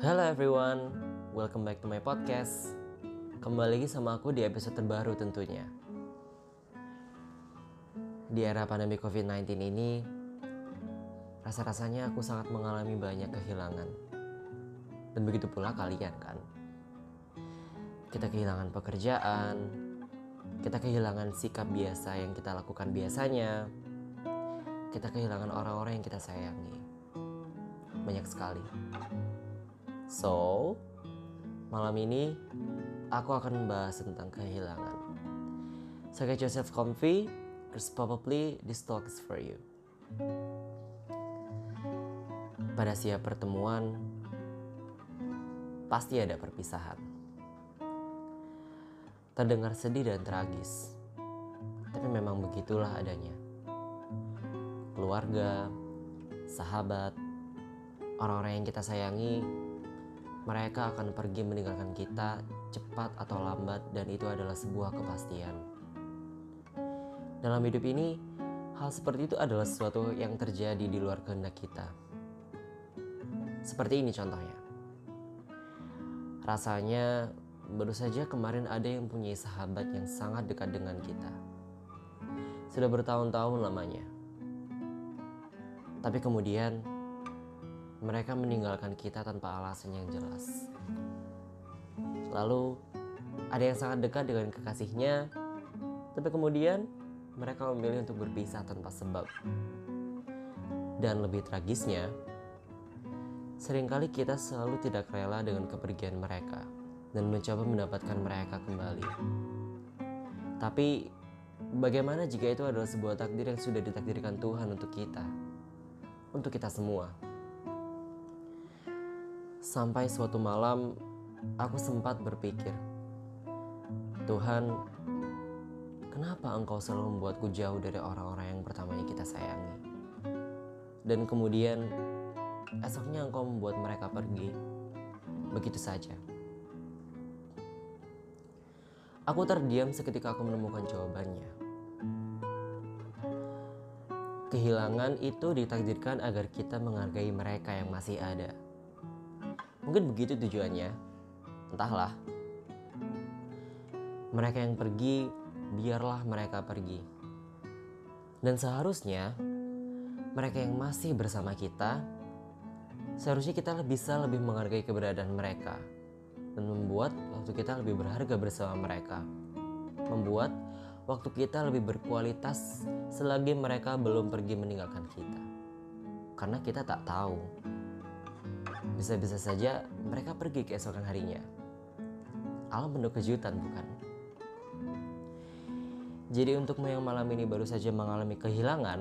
Hello everyone, welcome back to my podcast. Kembali lagi sama aku di episode terbaru tentunya. Di era pandemi COVID-19 ini, rasa-rasanya aku sangat mengalami banyak kehilangan. Dan begitu pula kalian kan. Kita kehilangan pekerjaan, kita kehilangan sikap biasa yang kita lakukan biasanya, kita kehilangan orang-orang yang kita sayangi. Banyak sekali. So, malam ini aku akan membahas tentang kehilangan. So get yourself comfy, because probably this talk is for you. Pada siap pertemuan, pasti ada perpisahan. Terdengar sedih dan tragis, tapi memang begitulah adanya. Keluarga, sahabat, orang-orang yang kita sayangi mereka akan pergi meninggalkan kita cepat atau lambat dan itu adalah sebuah kepastian. Dalam hidup ini, hal seperti itu adalah sesuatu yang terjadi di luar kehendak kita. Seperti ini contohnya. Rasanya baru saja kemarin ada yang punya sahabat yang sangat dekat dengan kita. Sudah bertahun-tahun lamanya. Tapi kemudian mereka meninggalkan kita tanpa alasan yang jelas. Lalu, ada yang sangat dekat dengan kekasihnya, tapi kemudian mereka memilih untuk berpisah tanpa sebab. Dan lebih tragisnya, sering kali kita selalu tidak rela dengan kepergian mereka dan mencoba mendapatkan mereka kembali. Tapi, bagaimana jika itu adalah sebuah takdir yang sudah ditakdirkan Tuhan untuk kita? Untuk kita semua. Sampai suatu malam, aku sempat berpikir, Tuhan, kenapa Engkau selalu membuatku jauh dari orang-orang yang pertamanya kita sayangi? Dan kemudian, esoknya Engkau membuat mereka pergi. Begitu saja. Aku terdiam seketika aku menemukan jawabannya. Kehilangan itu ditakdirkan agar kita menghargai mereka yang masih ada Mungkin begitu tujuannya. Entahlah. Mereka yang pergi, biarlah mereka pergi. Dan seharusnya mereka yang masih bersama kita, seharusnya kita bisa lebih menghargai keberadaan mereka dan membuat waktu kita lebih berharga bersama mereka. Membuat waktu kita lebih berkualitas selagi mereka belum pergi meninggalkan kita. Karena kita tak tahu bisa-bisa saja mereka pergi keesokan harinya. Alam penuh kejutan, bukan? Jadi untuk yang malam ini baru saja mengalami kehilangan,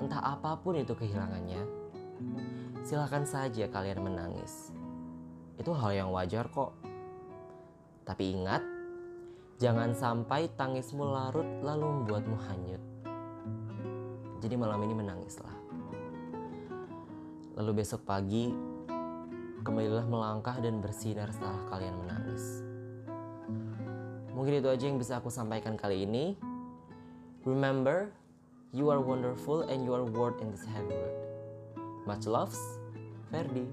entah apa pun itu kehilangannya, silahkan saja kalian menangis. Itu hal yang wajar kok. Tapi ingat, jangan sampai tangismu larut lalu membuatmu hanyut. Jadi malam ini menangislah. Lalu besok pagi kembalilah melangkah dan bersinar setelah kalian menangis. Mungkin itu aja yang bisa aku sampaikan kali ini. Remember, you are wonderful and you are worth in this heavy world. Much loves, Ferdi.